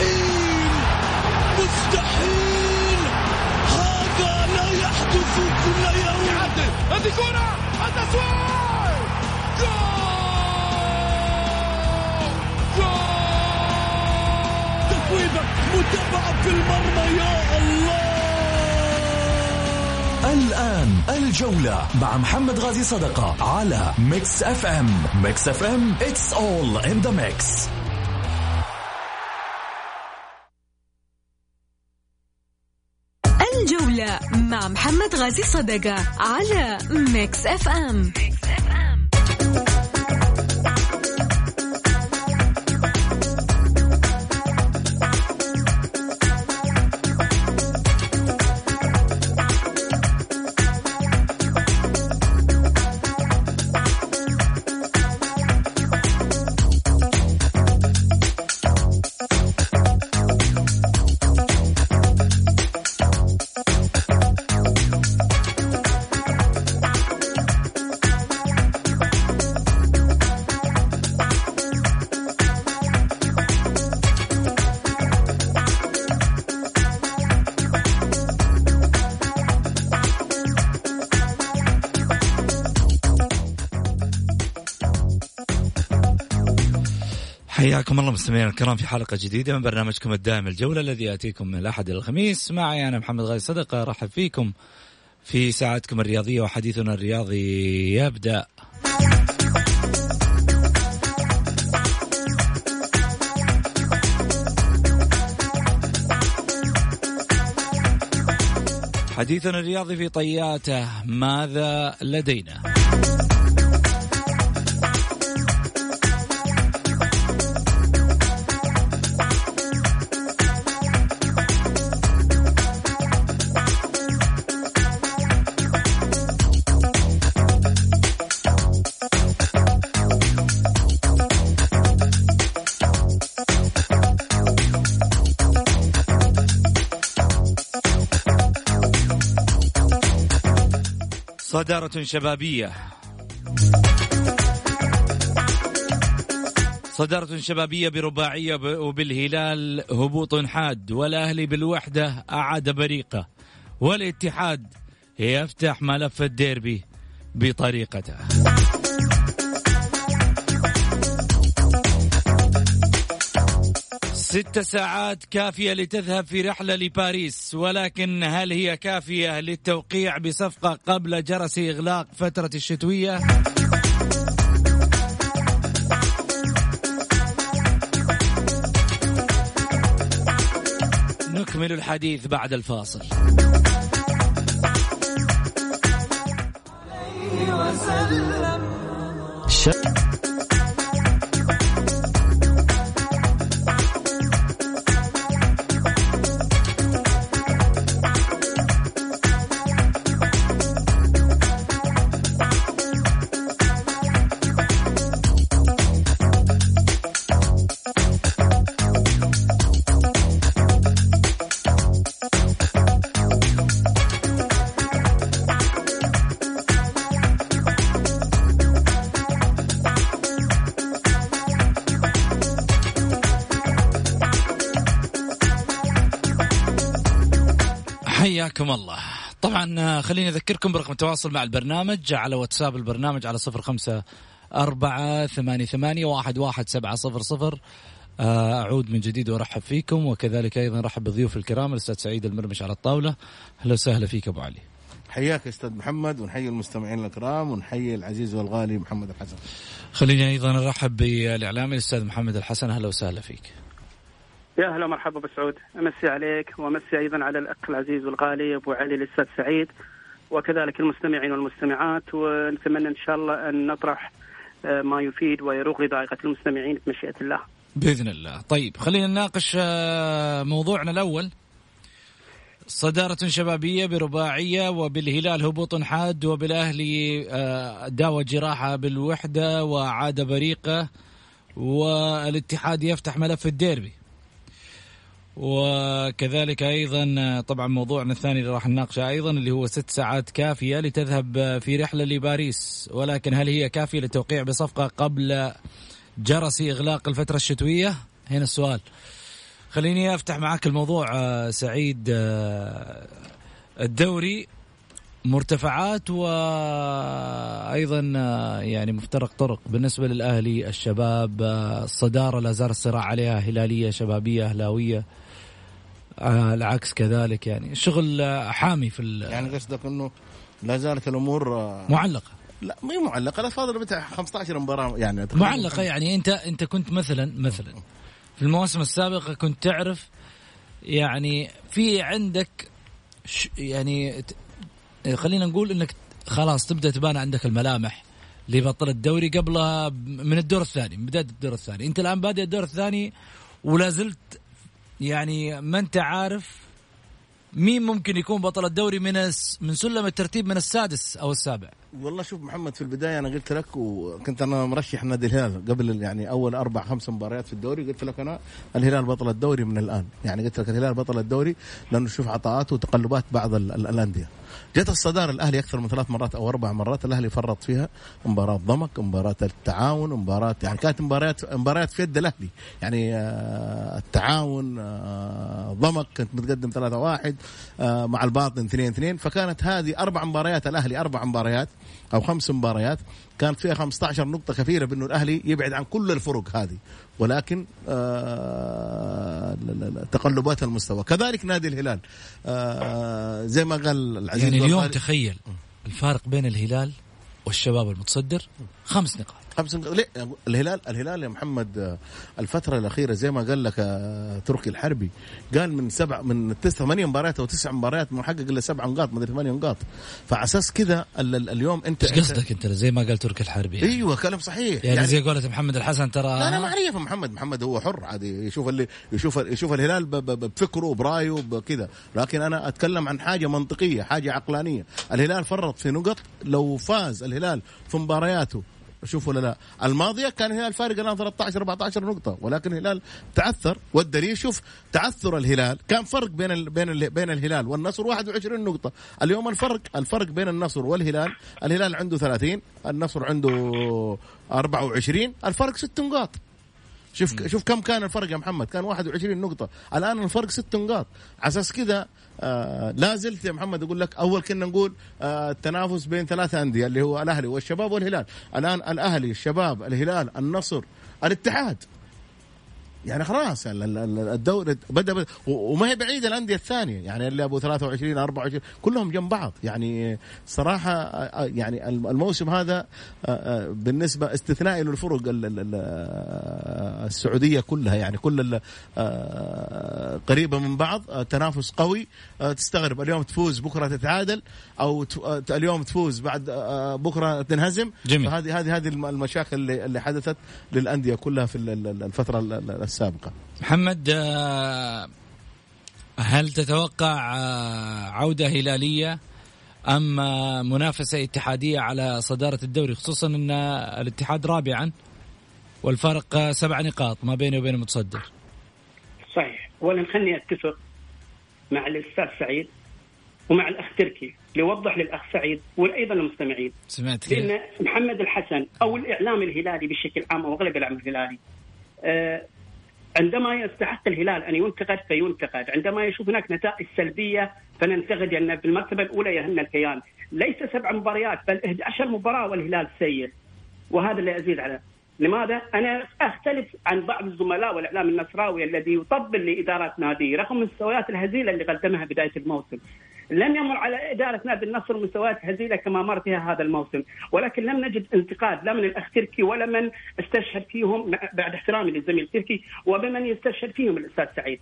مستحيل. مستحيل هذا لا يحدث كل يوم. هذه كرة التسويق جول! جول! تصويبة متابعة في المرمى يا الله. الآن الجولة مع محمد غازي صدقة على Mix FM. Mix FM it's all in the mix. محمد غازي صدقة على ميكس اف ام ميكس حياكم الله مستمعينا الكرام في حلقة جديدة من برنامجكم الدائم الجولة الذي يأتيكم من الأحد إلى الخميس معي أنا محمد غازي صدقة أرحب فيكم في ساعتكم الرياضية وحديثنا الرياضي يبدأ حديثنا الرياضي في طياته ماذا لدينا؟ صدارة شبابية. صدارة شبابية برباعية وبالهلال هبوط حاد والأهلي بالوحدة أعاد بريقة. والاتحاد يفتح ملف الديربي بطريقته. ست ساعات كافية لتذهب في رحلة لباريس ولكن هل هي كافية للتوقيع بصفقة قبل جرس إغلاق فترة الشتوية؟ نكمل الحديث بعد الفاصل حياكم الله. طبعا خليني أذكركم برقم التواصل مع البرنامج على واتساب البرنامج على صفر خمسة أربعة ثمانية ثمانية واحد واحد سبعة صفر صفر. أعود من جديد وأرحب فيكم وكذلك أيضا أرحب بضيوف الكرام الأستاذ سعيد المرمش على الطاولة. أهلا وسهلا فيك أبو علي. حياك أستاذ محمد ونحيي المستمعين الكرام ونحيي العزيز والغالي محمد الحسن. خليني أيضا أرحب بالإعلامي الأستاذ محمد الحسن. أهلا وسهلا فيك. يا أهلا مرحبا أبو سعود. أمسي عليك وأمسي أيضا على الأخ العزيز والغالي أبو علي الأستاذ سعيد وكذلك المستمعين والمستمعات ونتمنى إن شاء الله أن نطرح ما يفيد ويروق لضائقة المستمعين بمشيئه الله. بإذن الله، طيب خلينا نناقش موضوعنا الأول. صدارة شبابية برباعية وبالهلال هبوط حاد وبالأهلي داوى جراحة بالوحدة وعاد بريقة والاتحاد يفتح ملف الديربي. وكذلك أيضا طبعا موضوعنا الثاني اللي راح نناقشه أيضا اللي هو ست ساعات كافية لتذهب في رحلة لباريس ولكن هل هي كافية للتوقيع بصفقة قبل جرس إغلاق الفترة الشتوية؟ هنا السؤال. خليني أفتح معاك الموضوع سعيد الدوري مرتفعات وأيضا يعني مفترق طرق بالنسبة للأهلي الشباب الصدارة لا زال الصراع عليها هلالية شبابية أهلاوية العكس كذلك يعني. الشغل حامي في يعني قصدك إنه لا زالت الأمور معلقة. لا هي معلقة لا فاضل بتاع 15 مباراة يعني. معلقة يعني. أنت أنت كنت مثلا مثلا في المواسم السابقة كنت تعرف يعني في عندك يعني خلينا نقول إنك خلاص تبدأ تبان عندك الملامح لبطل الدوري قبلها من الدور الثاني من بداية الدور الثاني. أنت الآن بادئ الدور الثاني ولا زلت يعني ما انت عارف مين ممكن يكون بطل الدوري من من سلم الترتيب من السادس أو السابع. والله شوف محمد في البداية أنا قلت لك وكنت أنا مرشح نادي الهلال قبل يعني أول أربع خمس مباريات في الدوري قلت لك أنا الهلال بطل الدوري من الآن. يعني قلت لك الهلال بطل الدوري لأنه شوف عطاءات وتقلبات بعض الأندية. جت الصدارة الأهلي أكثر من ثلاث مرات أو أربع مرات الأهلي فرط فيها مباراة ضمك مباراة التعاون مباراة يعني كانت مباريات مباريات في يد الأهلي. يعني آه التعاون آه ضمك كنت متقدم 3 1 آه مع الباطن 2 2 فكانت هذه أربع مباريات الأهلي أربع مباريات أو خمس مباريات. كانت فيها 15 نقطة كثيرة بأنه الأهلي يبعد عن كل الفرق هذه. ولكن تقلبات المستوى. كذلك نادي الهلال. آه زي ما قال العزيز يعني اليوم تخيل الفارق بين الهلال والشباب المتصدر خمس نقاط. خمس ليه؟ الهلال الهلال يا محمد الفترة الأخيرة زي ما قال لك آه، تركي الحربي قال من سبع من تسع ثمانية مباريات أو تسع مباريات محقق إلا سبع نقاط ما ثمانية نقاط. فعلى أساس كذا اليوم أنت إيش قصدك أنت؟ زي ما قال تركي الحربي يعني. أيوه كلام صحيح. يعني, يعني زي قولة محمد الحسن ترى لا أنا ما أعرف محمد. محمد هو حر عادي يشوف اللي يشوف يشوف الهلال بفكره برايه بكذا لكن أنا أتكلم عن حاجة منطقية حاجة عقلانية. الهلال فرط في نقط لو فاز الهلال في مبارياته شوف ولا لا. الماضية كان الهلال فارق الآن 13 14 نقطة ولكن الهلال تعثر والدليل شوف تعثر الهلال. كان فرق بين ال بين ال بين الهلال والنصر 21 نقطة. اليوم الفرق الفرق بين النصر والهلال. الهلال عنده 30 النصر عنده 24 الفرق 6 نقاط. شوف شوف كم كان الفرق يا محمد؟ كان 21 نقطة. الآن الفرق 6 نقاط. على أساس كذا آه لا زلت يا محمد أقول لك أول كنا نقول آه التنافس بين ثلاثة أندية اللي هو الأهلي والشباب والهلال. الآن الأهلي الشباب الهلال النصر الاتحاد. يعني خلاص الدوري بدا وما هي بعيدة الأندية الثانية يعني اللي أبو 23 24 كلهم جنب بعض. يعني صراحة يعني الموسم هذا بالنسبة استثنائي للفرق السعودية كلها. يعني كل قريبة من بعض تنافس قوي تستغرب. اليوم تفوز بكرة تتعادل أو اليوم تفوز بعد بكرة تنهزم. جميل. هذه هذه هذه المشاكل اللي حدثت للأندية كلها في الفترة السابقة محمد آه، هل تتوقع آه، عودة هلالية أم منافسة اتحادية على صدارة الدوري؟ خصوصا أن الاتحاد رابعا والفرق سبع نقاط ما بينه وبين المتصدر صحيح. اولا خلني أتفق مع الأستاذ سعيد ومع الأخ تركي ليوضح للأخ سعيد وأيضا المستمعين. سمعت لأن محمد الحسن أو الإعلام الهلالي بشكل عام أو أغلب الاعلام الهلالي آه عندما يستحق الهلال أن ينتقد فينتقد، عندما يشوف هناك نتائج سلبية فننتقد لأن في المرتبه الأولى يهن الكيان، ليس سبع مباريات بل 11 مباراة والهلال سيء. وهذا اللي أزيد عليه. لماذا؟ أنا أختلف عن بعض الزملاء والإعلام النصراوي الذي يطبل لإدارة ناديه رغم المستويات الهزيلة اللي قدمها بداية الموسم. لم يمر على إدارة نادي النصر مستويات هزيلة كما مر فيها هذا الموسم. ولكن لم نجد انتقاد لا من الأخ تركي ولا من استشهد فيهم بعد احترامي للزميل تركي وبمن يستشهد فيهم الأستاذ سعيد.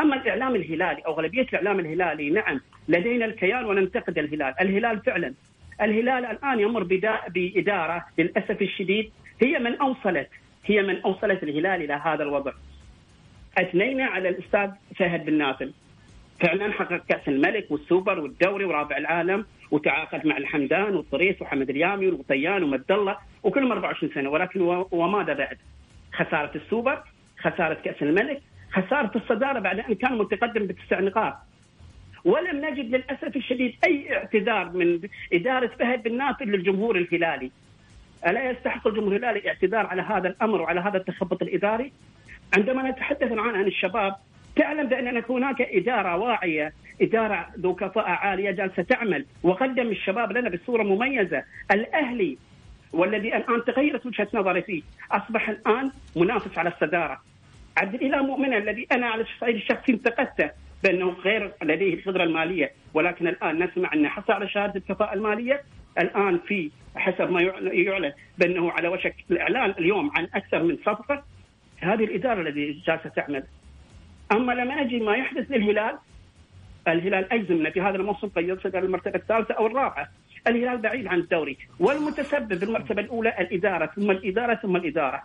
أما الإعلام الهلالي أو غالبية الإعلام الهلالي نعم لدينا الكيان وننتقد الهلال، الهلال فعلا. الهلال الآن يمر بإدارة للأسف الشديد هي من أوصلت هي من أوصلت الهلال إلى هذا الوضع. اثنينا على الأستاذ فهد بن نافل فعلا حقق كأس الملك والسوبر والدوري ورابع العالم وتعاقد مع الحمدان والطريف وحمد اليامي والغطيان ومد الله وكلهم 24 سنة ولكن وماذا بعد؟ خسارة السوبر، خسارة كأس الملك، خسارة الصدارة بعد أن كان متقدم بتسع نقاط. ولم نجد للأسف الشديد أي اعتذار من إدارة فهد بن نافل للجمهور الهلالي. ألا يستحق الجمهور الهلالي اعتذار على هذا الأمر وعلى هذا التخبط الإداري؟ عندما نتحدث الآن عن الشباب تعلم بأن هناك إدارة واعية، إدارة ذو كفاءة عالية جالسة تعمل. وقدم الشباب لنا بصورة مميزة، الأهلي والذي الآن تغيرت وجهة نظري فيه، أصبح الآن منافس على الصدارة. عبد الإله مؤمن الذي أنا على الصعيد الشخصي انتقدته بأنه غير لديه القدره المالية. ولكن الآن نسمع انه حصل على شهادة الكفاءة المالية. الآن في حسب ما يعلن بأنه على وشك الإعلان اليوم عن أكثر من صفقة. هذه الإدارة التي جالسة تعمل. أما لما أجي ما يحدث للهلال الهلال أجزم في هذا الموسم قد يصل إلى المرتبة الثالثة أو الرابعة. الهلال بعيد عن الدوري. والمتسبب بالمرتبة الأولى الإدارة ثم الإدارة ثم الإدارة.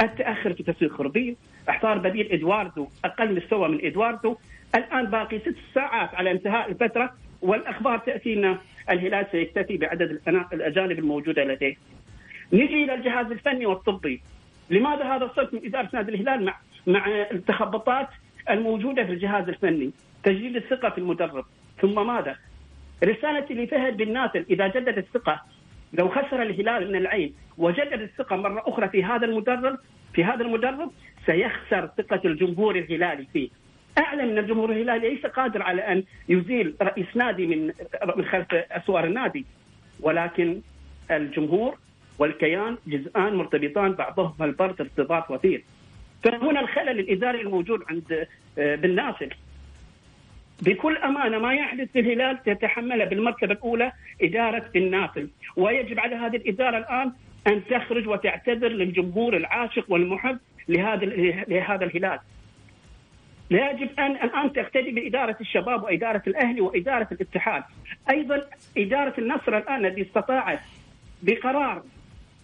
التأخر في تسويق خربين احضار بديل إدواردو أقل مستوى من إدواردو. الآن باقي ست ساعات على انتهاء الفترة والأخبار تأتي إن الهلال سيكتفي بعدد الأجانب الموجودة لديه. نجي إلى الجهاز الفني والطبي. لماذا هذا الصوت من إدارة نادي الهلال مع مع التخبطات؟ الموجودة في الجهاز الفني؟ تجديد الثقة في المدرب، ثم ماذا؟ رسالتي لفهد بن ناصر إذا جدد الثقة لو خسر الهلال من العين وجدد الثقة مرة أخرى في هذا المدرب في هذا المدرب سيخسر ثقة الجمهور الهلالي فيه. أعلم أن الجمهور الهلالي ليس قادر على أن يزيل رئيس نادي من من خلف أسوار النادي ولكن الجمهور والكيان جزءان مرتبطان بعضهما البعض ارتباط وثيق. فهنا الخلل الإداري الموجود عند آه، بن ناصر بكل أمانة ما يحدث في الهلال تتحمله بالمرتبه الأولى إدارة بن ناصر ويجب على هذه الإدارة الآن أن تخرج وتعتذر للجمهور العاشق والمحب لهذا لهذا الهلال. لا يجب أن الآن تقتدي بإدارة الشباب وإدارة الأهلي وإدارة الاتحاد. أيضا إدارة النصر الآن الذي استطاعت بقرار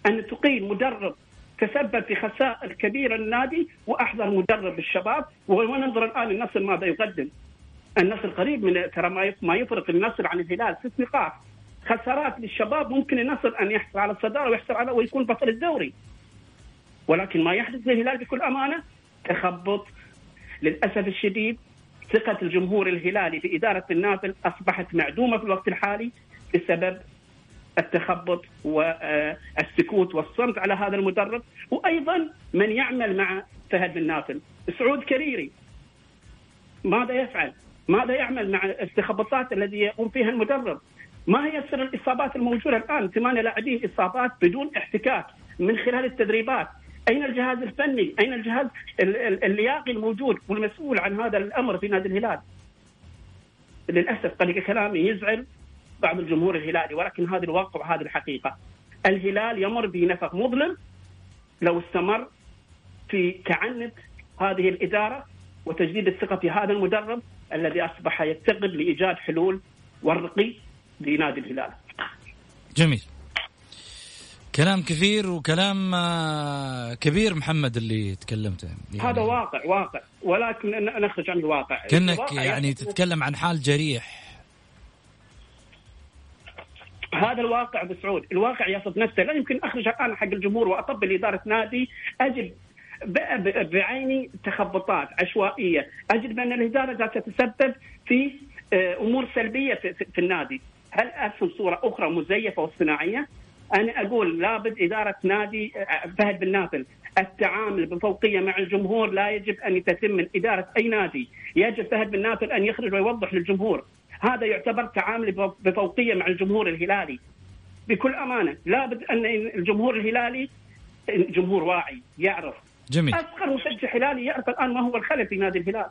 أن تقيل مدرب تسبب في خسائر كبيرة للنادي وأحضر مدرب الشباب وننظر الآن النصر ماذا يقدم. النصر قريب من ترى ما يفرق النصر عن الهلال ست نقاط. خسارات للشباب ممكن النصر أن يحصل على الصدارة ويحصل على ويكون بطل الدوري. ولكن ما يحدث للهلال بكل أمانة تخبط للأسف الشديد ثقة الجمهور الهلالي في إدارة النادي أصبحت معدومة في الوقت الحالي بسبب التخبط والسكوت والصمت على هذا المدرب وأيضا من يعمل مع فهد بن نافل سعود كريري ماذا يفعل؟ ماذا يعمل مع التخبطات الذي يقوم فيها المدرب؟ ما هي سر الإصابات الموجودة الآن؟ ثمانية لاعبين إصابات بدون احتكاك من خلال التدريبات، أين الجهاز الفني؟ أين الجهاز اللياقي الموجود والمسؤول عن هذا الأمر في نادي الهلال؟ للأسف طريقة كلامي يزعل بعض الجمهور الهلالي ولكن هذا الواقع وهذه الحقيقة. الهلال يمر بنفق مظلم لو استمر في تعنت هذه الإدارة وتجديد الثقة في هذا المدرب الذي أصبح يفتقد لإيجاد حلول والرقي لنادي الهلال. جميل. كلام كثير وكلام آه، كبير محمد اللي تكلمته يعني هذا واقع واقع ولكن نخرج عن الواقع كأنك يعني تتكلم عن حال جريح هذا الواقع بسعود. الواقع يصف نفسه لا يمكن أخرج الآن حق الجمهور وأطبل إدارة نادي أجد بعيني تخبطات عشوائية أجد بأن الاداره جالسه تتسبب في آه، أمور سلبية في, النادي. هل ارسم صورة أخرى مزيفة واصطناعية؟ أنا أقول لابد إدارة نادي فهد بن نافل التعامل بفوقية مع الجمهور لا يجب أن تتم من إدارة أي نادي، يجب فهد بن نافل أن يخرج ويوضح للجمهور، هذا يعتبر تعامل بفوقيه مع الجمهور الهلالي. بكل أمانة، لابد أن الجمهور الهلالي جمهور واعي يعرف جميل أصغر مشجع هلالي يعرف الآن ما هو الخلل في نادي الهلال.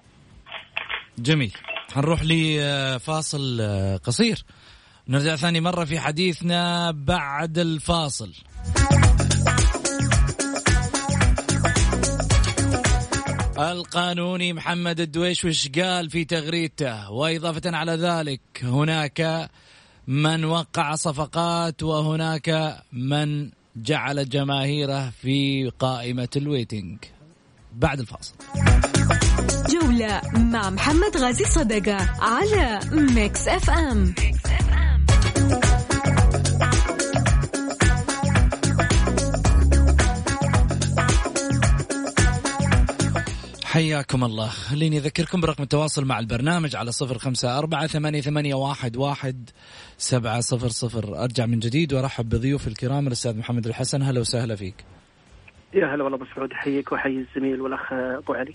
جميل، حنروح لفاصل قصير. نرجع ثاني مرة في حديثنا بعد الفاصل القانوني محمد الدويش وش قال في تغريدته؟ وإضافة على ذلك هناك من وقع صفقات وهناك من جعل جماهيره في قائمة الويتنج بعد الفاصل. جولة مع محمد غازي صدقة على Mix FM, Mix FM. حياكم الله. خليني أذكركم برقم التواصل مع البرنامج على صفر خمسة أربعة ثمانية, ثمانية واحد, واحد سبعة صفر صفر. أرجع من جديد وأرحب بضيوف الكرام الأستاذ محمد الحسن. هلا وسهلا فيك. يا هلا والله أبو سعود أحييك وأحيي الزميل والأخ أبو علي.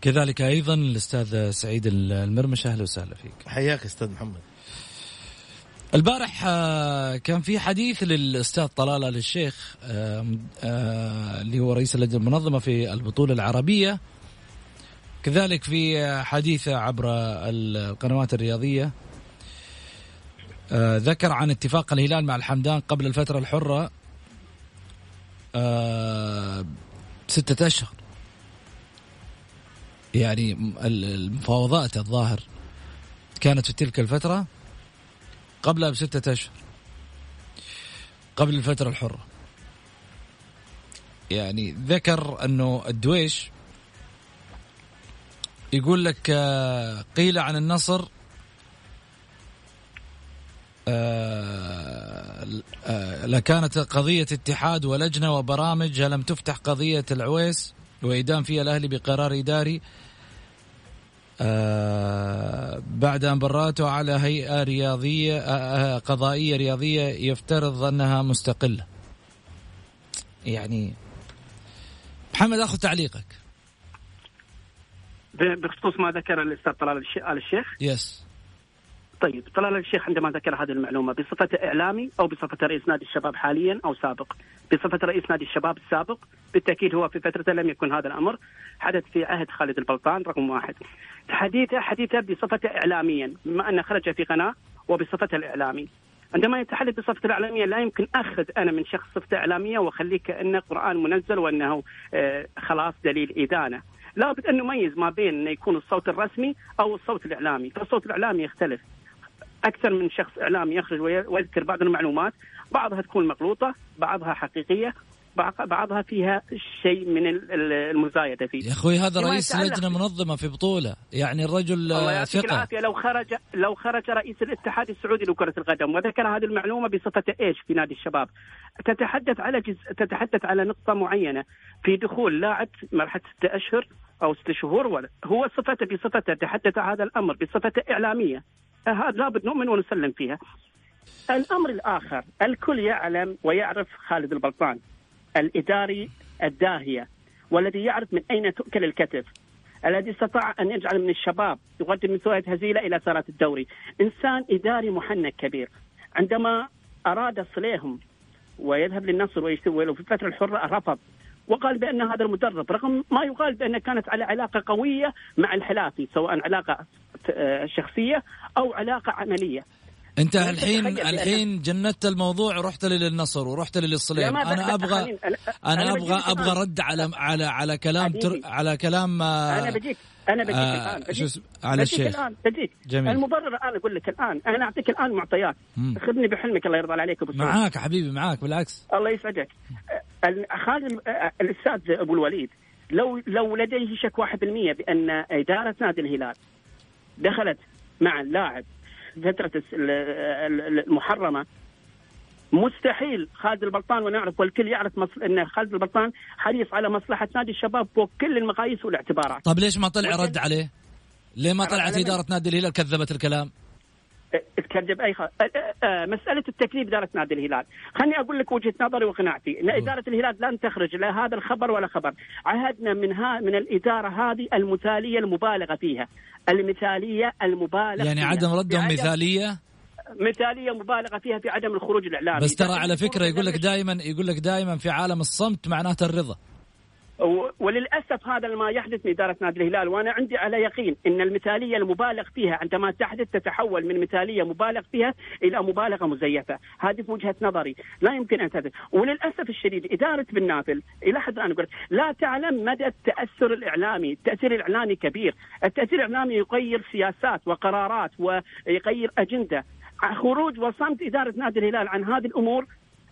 كذلك أيضا الأستاذ سعيد المرمش. أهلا وسهلا فيك. حياك أستاذ محمد. البارح آه، كان في حديث للأستاذ طلال آل الشيخ آه، آه، اللي هو رئيس اللجنة المنظمة في البطولة العربية. كذلك في حديثه عبر القنوات الرياضية ذكر عن اتفاق الهلال مع الحمدان قبل الفترة الحرة ستة أشهر. يعني المفاوضات الظاهر كانت في تلك الفترة قبلها بستة أشهر قبل الفترة الحرة. يعني ذكر أنه الدويش يقول لك آه، قيل عن النصر آه، آه، لكانت قضية اتحاد ولجنة وبرامج لم تفتح قضية العويس وإدام فيها الأهلي بقرار إداري بعد أن برأته على هيئة رياضية قضائية رياضية يفترض أنها مستقلة. يعني محمد أخذ تعليقك. بخصوص ما ذكر الأستاذ طلال آل الشيخ. يس طيب طلال الشيخ عندما ذكر هذه المعلومة بصفة إعلامي أو بصفة رئيس نادي الشباب حاليا أو سابق؟ بصفة رئيس نادي الشباب السابق بالتأكيد هو في فترة لم يكن هذا الأمر. حدث في عهد خالد البلطان رقم واحد. حديثه حديثه بصفته إعلاميا بما أنه خرج في قناة وبصفته الإعلامي. عندما يتحدث بصفته الإعلامية لا يمكن أخذ أنا من شخص صفته إعلامية وأخليه كأنه قرآن منزل وأنه آه خلاص دليل إدانة. لابد أن نميز ما بين أن يكون الصوت الرسمي أو الصوت الإعلامي. فالصوت الإعلامي يختلف. أكثر من شخص إعلامي يخرج ويذكر بعض المعلومات بعضها تكون مغلوطة بعضها حقيقية بعضها فيها شيء من المزايدة فيه. يا أخوي هذا رئيس لجنة منظمة في بطولة يعني الرجل ثقة. العافيه لو خرج لو خرج رئيس الاتحاد السعودي لكرة القدم وذكر هذه المعلومة بصفة إيش في نادي الشباب؟ تتحدث على جز... تتحدث على نقطة معينة. في دخول لاعب مرحلة ستة أشهر أو ست شهور ولا هو صفته بصفته تحدث هذا الأمر بصفته إعلامية. هذا لابد نؤمن ونسلم فيها. الأمر الآخر الكل يعلم ويعرف خالد البلطان. الإداري الداهية والذي يعرف من أين تؤكل الكتف الذي استطاع أن يجعل من الشباب يقدم من سويه هزيلة إلى سارات الدوري، إنسان إداري محنك كبير. عندما أراد صليهم ويذهب للنصر ويستوي في الفترة الحرة رفض. وقال بأن هذا المدرب رغم ما يقال بانه كانت على علاقة قوية مع الحلافي سواء علاقة شخصية أو علاقة عملية. انت الحين الحين جندت الموضوع ورحت للنصر ورحت لي للصليم أنا أبغى أنا أبغى أبغى رد على على على كلام تر على كلام أنا بجيك أنا بجيك آه الان بجيك على الشيخ. الان بجيك جميل. المبرر أنا أقول لك الآن. أنا أعطيك الآن معطيات. خذني بحلمك الله يرضى عليك أبو معاك حبيبي معاك بالعكس. الله يسعدك. خالد الأستاذ أبو الوليد لو لو لديه شك 1% بأن إدارة نادي الهلال دخلت مع اللاعب فترة المحرمة مستحيل خالد البلطان ونعرف والكل يعرف مصل... إن خالد البلطان حريص على مصلحة نادي الشباب فوق كل المقاييس والاعتبارات. طيب ليش ما طلع رد عليه؟ ليه ما طلعت إدارة نادي الهلال كذبت الكلام؟ تكذب أي خ... مسألة التكذيب إدارة نادي الهلال، خليني أقول لك وجهة نظري وقناعتي، إن إدارة الهلال لن تخرج لا هذا الخبر ولا خبر، عهدنا من ها من الإدارة هذه المثالية المبالغة فيها، المثالية المبالغ يعني فيها. عدم ردهم مثالية؟ مثالية مبالغة فيها في عدم الخروج الإعلامي. بس ترى على فكرة يقول لك دائما يقول لك دائما في عالم الصمت معناته الرضا. وللأسف هذا ما يحدث من إدارة نادي الهلال وأنا عندي على يقين إن المثالية المبالغ فيها عندما تحدث تتحول من مثالية مبالغ فيها إلى مبالغة مزيفة، هذه في وجهة نظري، لا يمكن أن تحدث، وللأسف الشديد إدارة بن نافل إلى حد الآن لا تعلم مدى التأثر الإعلامي، التأثير الإعلامي كبير، التأثير الإعلامي يغير سياسات وقرارات ويغير أجندة، خروج وصمت إدارة نادي الهلال عن هذه الأمور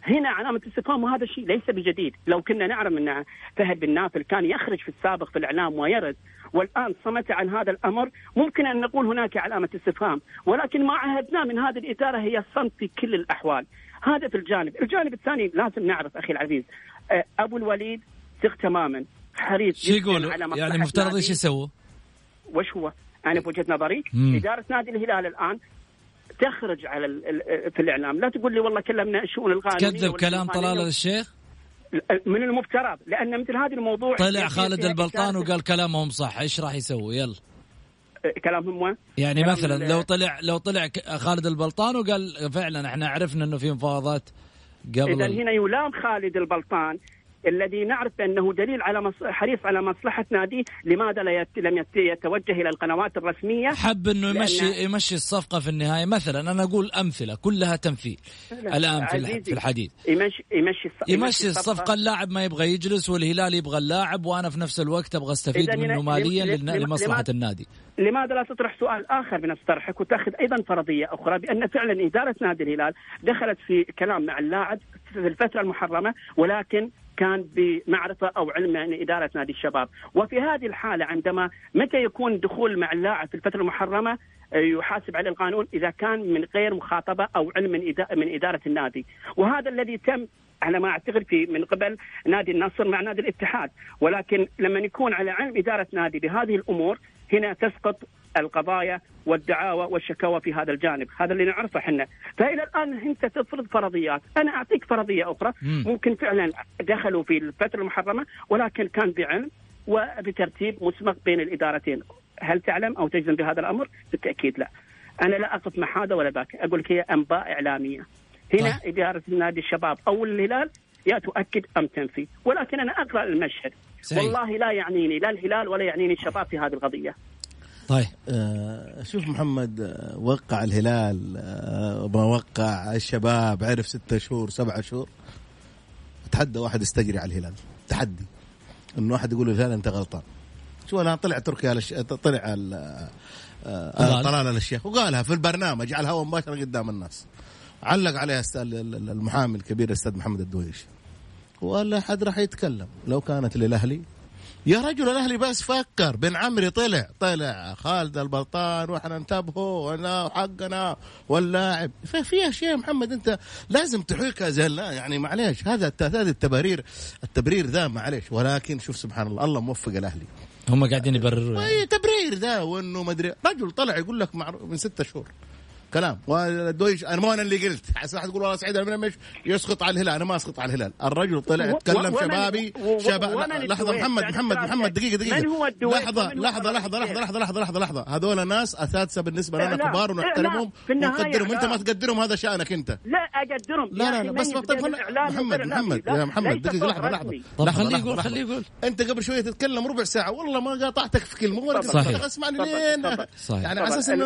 هنا علامة استفهام وهذا الشيء ليس بجديد لو كنا نعلم أن فهد بن نافل كان يخرج في السابق في الإعلام ويرد والآن صمت عن هذا الأمر ممكن أن نقول هناك علامة استفهام ولكن ما عهدناه من هذه الإدارة هي الصمت في كل الأحوال هذا في الجانب الجانب الثاني لازم نعرف أخي العزيز أبو الوليد ثق تماما حريص شو يقول يعني مفترض إيش يسووا؟ وش هو؟ أنا بوجهة نظري مم. إدارة نادي الهلال الآن تخرج على في الإعلام. لا تقول لي والله كلمنا الشؤون القانونيه تكذب كلام طلال الشيخ؟ من المفترض لأن مثل هذا الموضوع طلع خالد البلطان وقال كلامهم صح. إيش راح يسوي؟ يلا. كلامهم وين؟ يعني كلام مثلا لو طلع لو طلع خالد البلطان وقال فعلا إحنا عرفنا إنه في مفاوضات قبل اذا هنا يلام خالد البلطان. الذي نعرف بانه دليل على. حريص على مصلحه ناديه، لماذا لا يت... لم يت... يتوجه إلى القنوات الرسمية؟ حب إنه يمشي لأن- يمشي الصفقة في النهاية مثلا أنا أقول أمثلة كلها تمثيل الآن في في الحديث يمشي يمشي الص- يمشي الصفقة اللاعب ما يبغى يجلس والهلال يبغى اللاعب وأنا في نفس الوقت أبغى أستفيد منه ماليا لمصلحة لماذا- النادي لماذا لا تطرح سؤال آخر بنفس طرحك وتأخذ أيضا فرضية أخرى بأن فعلا إدارة نادي الهلال دخلت في كلام مع اللاعب في الفترة المحرمة ولكن كان بمعرفة أو علم من إدارة نادي الشباب، وفي هذه الحالة عندما متى يكون دخول مع اللاعب في الفترة المحرمة آه، يحاسب عليه القانون إذا كان من غير مخاطبة أو علم من من إدارة النادي، وهذا الذي تم على ما أعتقد في من قبل نادي النصر مع نادي الاتحاد، ولكن لما يكون على علم إدارة نادي بهذه الأمور هنا تسقط القضايا والدعاوى والشكاوى في هذا الجانب، هذا اللي نعرفه إحنا، فإلى الآن أنت تفرض فرضيات، أنا أعطيك فرضية أخرى مم. ممكن فعلا دخلوا في الفترة المحرمة ولكن كان بعلم وبترتيب مسبق بين الإدارتين، هل تعلم أو تجزم بهذا الأمر؟ بالتأكيد لا. أنا لا أقف مع هذا ولا ذاك، أقول لك هي أنباء إعلامية. هنا طيب. إدارة نادي الشباب أو الهلال يا تؤكد أم تنفي، ولكن أنا أقرأ المشهد. سعيد. والله لا يعنيني لا الهلال ولا يعنيني الشباب في هذه القضية. طيب آه، شوف محمد آه، وقع الهلال آه، ما وقع الشباب عرف ستة شهور سبعة شهور. اتحدى واحد يستجري على الهلال. تحدي. انه واحد يقول للهلال أنت غلطان. شو أنا طلع تركي على الش... طلع ال... آه، طلال. الشيخ. وقالها في البرنامج على الهواء مباشرة قدام الناس. علق عليها المحامي الكبير الأستاذ محمد الدويش. وقال لا حد راح يتكلم. لو كانت للأهلي يا رجل الأهلي بس فكر. بن عمري طلع. طلع. خالد البلطان وإحنا انتبهوا. وانا حقنا واللاعب. ففي أشياء محمد أنت لازم تحيكها زي لا يعني معليش هذا الت- هذه التبارير التبرير ذا معليش. ولكن شوف سبحان الله الله موفق الأهلي. هم قاعدين يبرروا يعني. تبرير ذا وإنه مدري رجل طلع يقول لك معروف من ستة شهور. كلام والدويش أنا مو أنا اللي قلت حس واحد يقول والله سعيد المنمش يسقط على الهلال أنا ما أسقط على الهلال الرجل طلع ومن- شبابي شباب لحظة؟ محمد محمد إشراف محمد. دقيقة دقيقة من هو الدويش لحظة لحظة لحظه؟ لحظة لحظة لحظة لحظة لحظة هذول ناس أساتذة بالنسبة لنا. كبار ونحترمهم ونقدرهم أنت ما. تقدرهم هذا شأنك أنت لا أقدرهم لا لا من بس طيب محمد. محمد يا محمد دقيقة لحظة لحظة. طب لحظة، خليه يقول. خليه يقول أنت قبل شوية تتكلم ربع ساعة والله ما قاطعتك في كلمة ولا. اسمعني. لين. يعني على. أساس إنه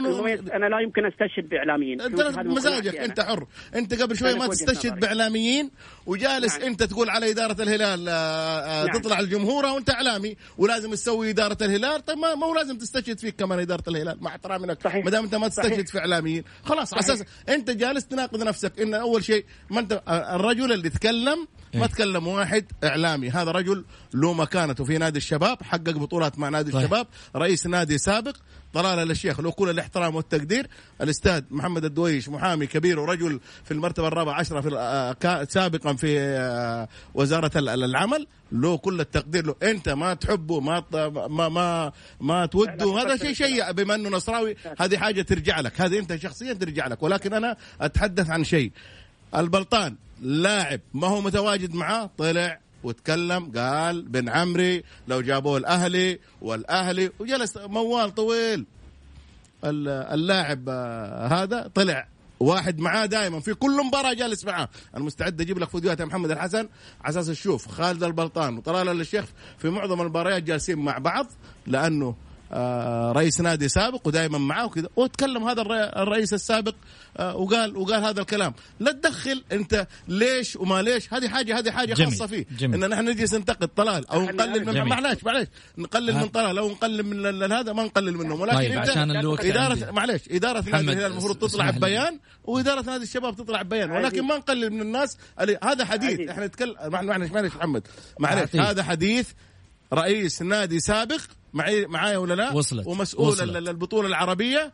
أنا لا يمكن أستشهد باعلاميين أنت مزاجك أنت. حر أنت قبل أنا ما تستشهد نظري. باعلاميين وجالس نعم. أنت تقول على إدارة الهلال آه، آه، نعم. تطلع الجمهور وأنت إعلامي ولازم تسوي إدارة الهلال طيب ما مو لازم تستشهد فيك كمان إدارة الهلال مع احترامي لك. ما دام أنت ما تستشهد صحيح. في إعلاميين خلاص على. أساس أنت جالس تناقض نفسك إن أول شيء ما انت آه، الرجل اللي تكلم ما إيه. تكلم واحد إعلامي. هذا رجل له مكانته في نادي الشباب حقق بطولات مع نادي صحيح. الشباب رئيس نادي سابق. طلال الشيخ له كل الاحترام والتقدير. الأستاذ محمد الدويش محامي كبير ورجل في المرتبة الرابعة عشرة في آه، سابقا في آه، وزارة ال- ال- العمل. له كل التقدير له. أنت ما تحبه ما ما ما ما توده. هذا شيء شيء بما أنه نصراوي. هذه حاجة ترجع لك. هذه أنت شخصيا ترجع لك. ولكن أنا أتحدث عن شيء. البلطان. لاعب ما هو متواجد معاه طلع وتكلم قال بن عمري لو جابوه الأهلي والأهلي وجلس موال طويل. ال- اللاعب آه، هذا طلع واحد معاه دائما في كل مباراة جالس معاه. أنا مستعد أجيب لك فيديوهات يا محمد الحسن على أساس تشوف. خالد البلطان وطلال الشيخ في معظم المباريات جالسين مع بعض لأنه رئيس نادي سابق ودائما معاه وكذا وتكلم هذا الرئي- الرئيس السابق آه، وقال وقال هذا الكلام لا تدخل أنت ليش وما ليش هذه حاجة هذه حاجة جميل. خاصة فيه جميل. إن نحن نجلس ننتقد طلال أو نقلل من. معلش معلش نقلل. من طلال أو نقلل من هذا ما نقلل منهم ولكن طيب عشان الوقت اداره. معلش إدارة نادي الهلال المفروض تطلع. ببيان وإدارة نادي الشباب تطلع ببيان ولكن. ما نقلل من الناس هذا حديث. إحنا نتكلم معلش معلش محمد معلش. هذا حديث رئيس نادي سابق معي معايا ولا لا؟ وصلت. ومسؤول وصلت. ال- البطولة العربية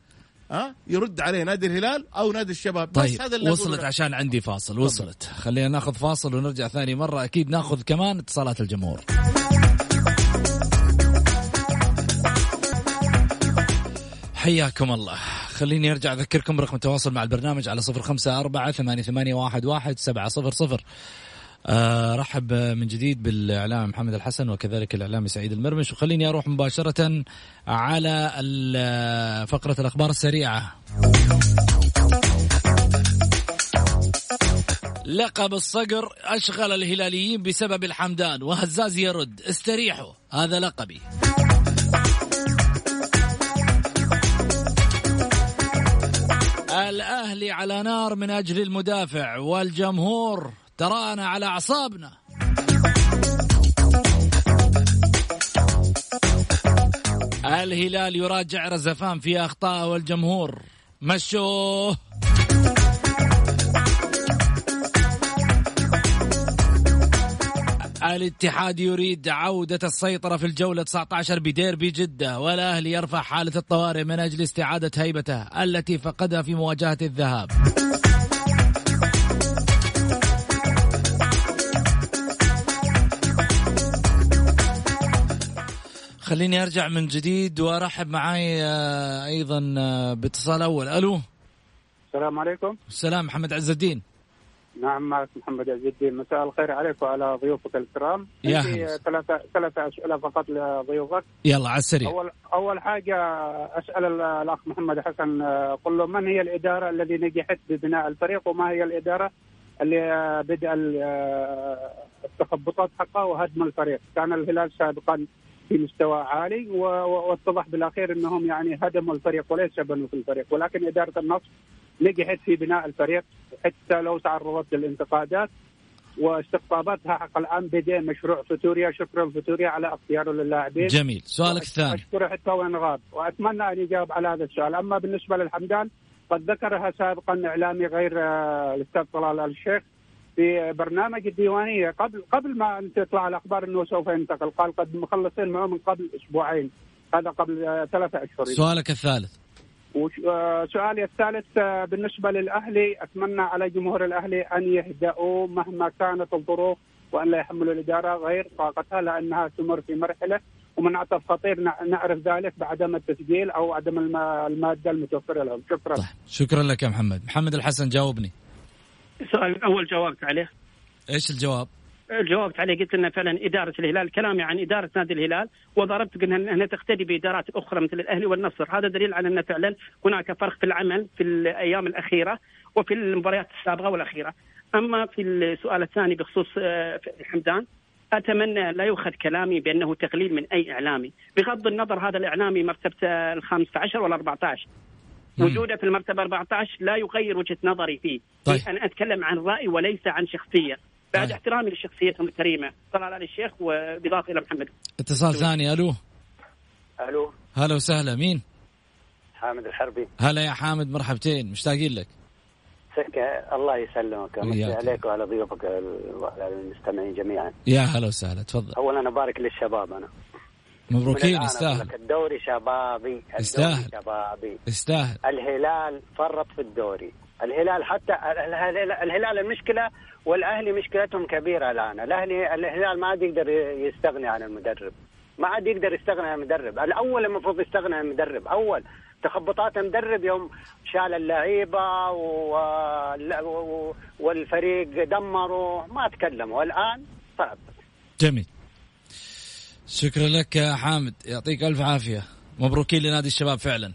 ها؟ يرد عليه نادي الهلال أو نادي الشباب. بس طيب هذا اللي وصلت. عشان عندي فاصل. وصلت. خلينا ناخذ فاصل ونرجع ثاني مرة. أكيد ناخذ كمان اتصالات الجمهور. حياكم الله. خليني أرجع أذكركم برقم التواصل مع البرنامج على صفر خمسة أربعة ثمانية ثمانية واحد واحد سبعة صفر صفر. رحب من جديد بالإعلام محمد الحسن وكذلك الاعلامي سعيد المرمش. وخليني أروح مباشرة على فقرة الأخبار السريعة. لقب الصقر أشغل الهلاليين بسبب الحمدان وهزاز يرد. استريحوا هذا لقبي. الأهلي على نار من أجل المدافع والجمهور ترانا على أعصابنا. الهلال يراجع رزفان في اخطاء والجمهور. مشوه الاتحاد يريد عودة السيطرة في الجولة 19 بديربي جدة والأهلي يرفع حالة الطوارئ من أجل استعادة هيبته التي فقدها في مواجهة الذهاب. خليني أرجع من جديد وأرحب معاي آه، أيضا آه، باتصال أول. ألو. السلام عليكم. السلام محمد عز الدين. نعم معك محمد عز الدين. مساء الخير عليك وعلى ضيوفك الكرام. يا ثلاثة ثلاثة أسئلة فقط لضيوفك. يلا على السريع. أول أول حاجة أسأل الأخ محمد حسن آه، قل له من هي الإدارة الذي نجحت ببناء الفريق وما هي الإدارة اللي بدأ التخبطات حقها وهدم الفريق؟ كان الهلال سابقا في مستوى عالي واتضح بالأخير إنهم يعني هدموا الفريق وليس بنوا في الفريق ولكن إدارة النصر نجحت في بناء الفريق حتى لو تعرضت للانتقادات واستقطاباتها حق الآن بدأ مشروع فتوريا. شكرا فتوريا على اختياره للاعبين. جميل. سؤالك الثاني. اشكره حتى وين غاب. وأتمنى أن يجاوب على هذا السؤال. أما بالنسبة للحمدان قد ذكرها سابقا إعلامي غير آه، الأستاذ طلال الشيخ. في برنامج الديوانية. قبل قبل ما ان تطلع الاخبار إنه سوف ينتقل قال قد مخلصين معه من قبل أسبوعين. هذا قبل آه، ثلاثة أشهر. سؤالك الثالث. وسؤالي الثالث آه، بالنسبة للأهلي أتمنى على جمهور الأهلي أن يهدأوا مهما كانت الظروف وأن لا يحملوا الإدارة غير طاقتها لأنها تمر في مرحلة. ومنعطف خطير نعرف ذلك بعدم التسجيل أو عدم المادة المتوفرة لهم. شكرا. طيب. شكرا لك يا محمد. محمد الحسن جاوبني. السؤال الأول جاوبت عليه. إيش الجواب؟ جاوبت عليه قلت ان فعلا إدارة الهلال كلامي عن إدارة نادي الهلال وضربت قلنا انها تقتدي بإدارات أخرى مثل الأهلي والنصر. هذا دليل على أن فعلا هناك فرق في العمل في الأيام الأخيرة وفي المباريات السابقة والأخيرة. أما في السؤال الثاني بخصوص آه، الحمدان أتمنى لا يؤخذ كلامي بأنه تقليل من أي إعلامي. بغض النظر هذا الإعلامي مرتبة ال 15 ولا 14 وجوده في المرتبة 14 لا يغير وجهة نظري فيه. طيب. أنا أتكلم عن رأي وليس عن شخصية. بعد طيب. احترامي لشخصيتهم الكريمة. طلال علي الشيخ وبالإضافة إلى محمد. اتصال ثاني ألو. ألو. هلا وسهلا مين؟ حامد الحربي. هلا يا حامد مرحبتين مشتاقين لك. سكة الله يسلمك. مسي عليك وعلى ضيوفك المستمعين جميعا. يا هلا وسهلا تفضل. اولا أبارك للشباب أنا. مبروكين يستاهل. الدوري شبابي يستاهل. شبابي. يستاهل. الهلال فرط في الدوري. الهلال حتى الهلال المشكلة والأهلي مشكلتهم كبيرة الآن. الاهلي الهلال ما عاد يقدر يستغني عن المدرب. ما عاد يقدر يستغني عن المدرب. الأول المفروض يستغني عن المدرب. أول تخبطات المدرب يوم شال اللعيبة والفريق دمروا ما تكلموا الان صعب جميل. شكرا لك يا حامد. يعطيك ألف عافية. مبروكين لنادي الشباب فعلا.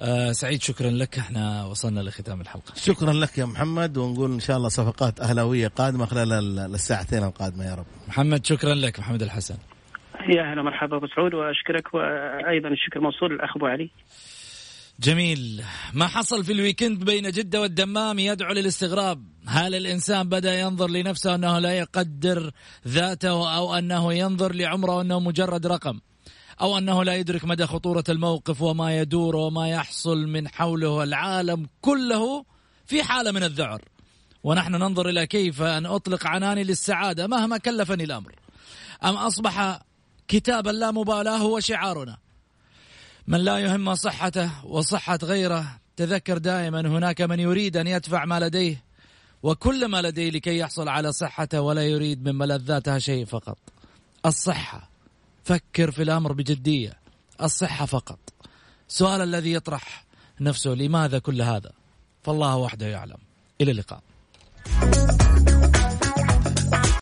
آه سعيد شكرا لك. إحنا وصلنا لختام الحلقة. شكرا لك يا محمد ونقول إن شاء الله صفقات أهلاوية قادمة خلال الساعتين القادمة يا رب. محمد شكرا لك. محمد الحسن. يا أهلا مرحبا أبو سعود وأشكرك وأيضا الشكر موصول للأخ أبو علي. جميل. ما حصل في الويكند بين جدة والدمام يدعو للاستغراب. هل الإنسان بدأ ينظر لنفسه أنه لا يقدر ذاته أو أنه ينظر لعمره أنه مجرد رقم؟ أو أنه لا يدرك مدى خطورة الموقف وما يدور وما يحصل من حوله العالم كله في حالة من الذعر. ونحن ننظر إلى كيف أن أطلق عناني للسعادة مهما كلفني الأمر. أم أصبح كتاب لا مبالاة هو شعارنا؟ من لا يهم صحته وصحة غيره تذكر دائما هناك من يريد أن يدفع ما لديه وكل ما لديه لكي يحصل على صحته ولا يريد من ملذاتها شيء فقط. الصحة. فكر في الأمر بجدية. الصحة فقط. سؤال الذي يطرح نفسه لماذا كل هذا؟ فالله وحده يعلم. إلى اللقاء.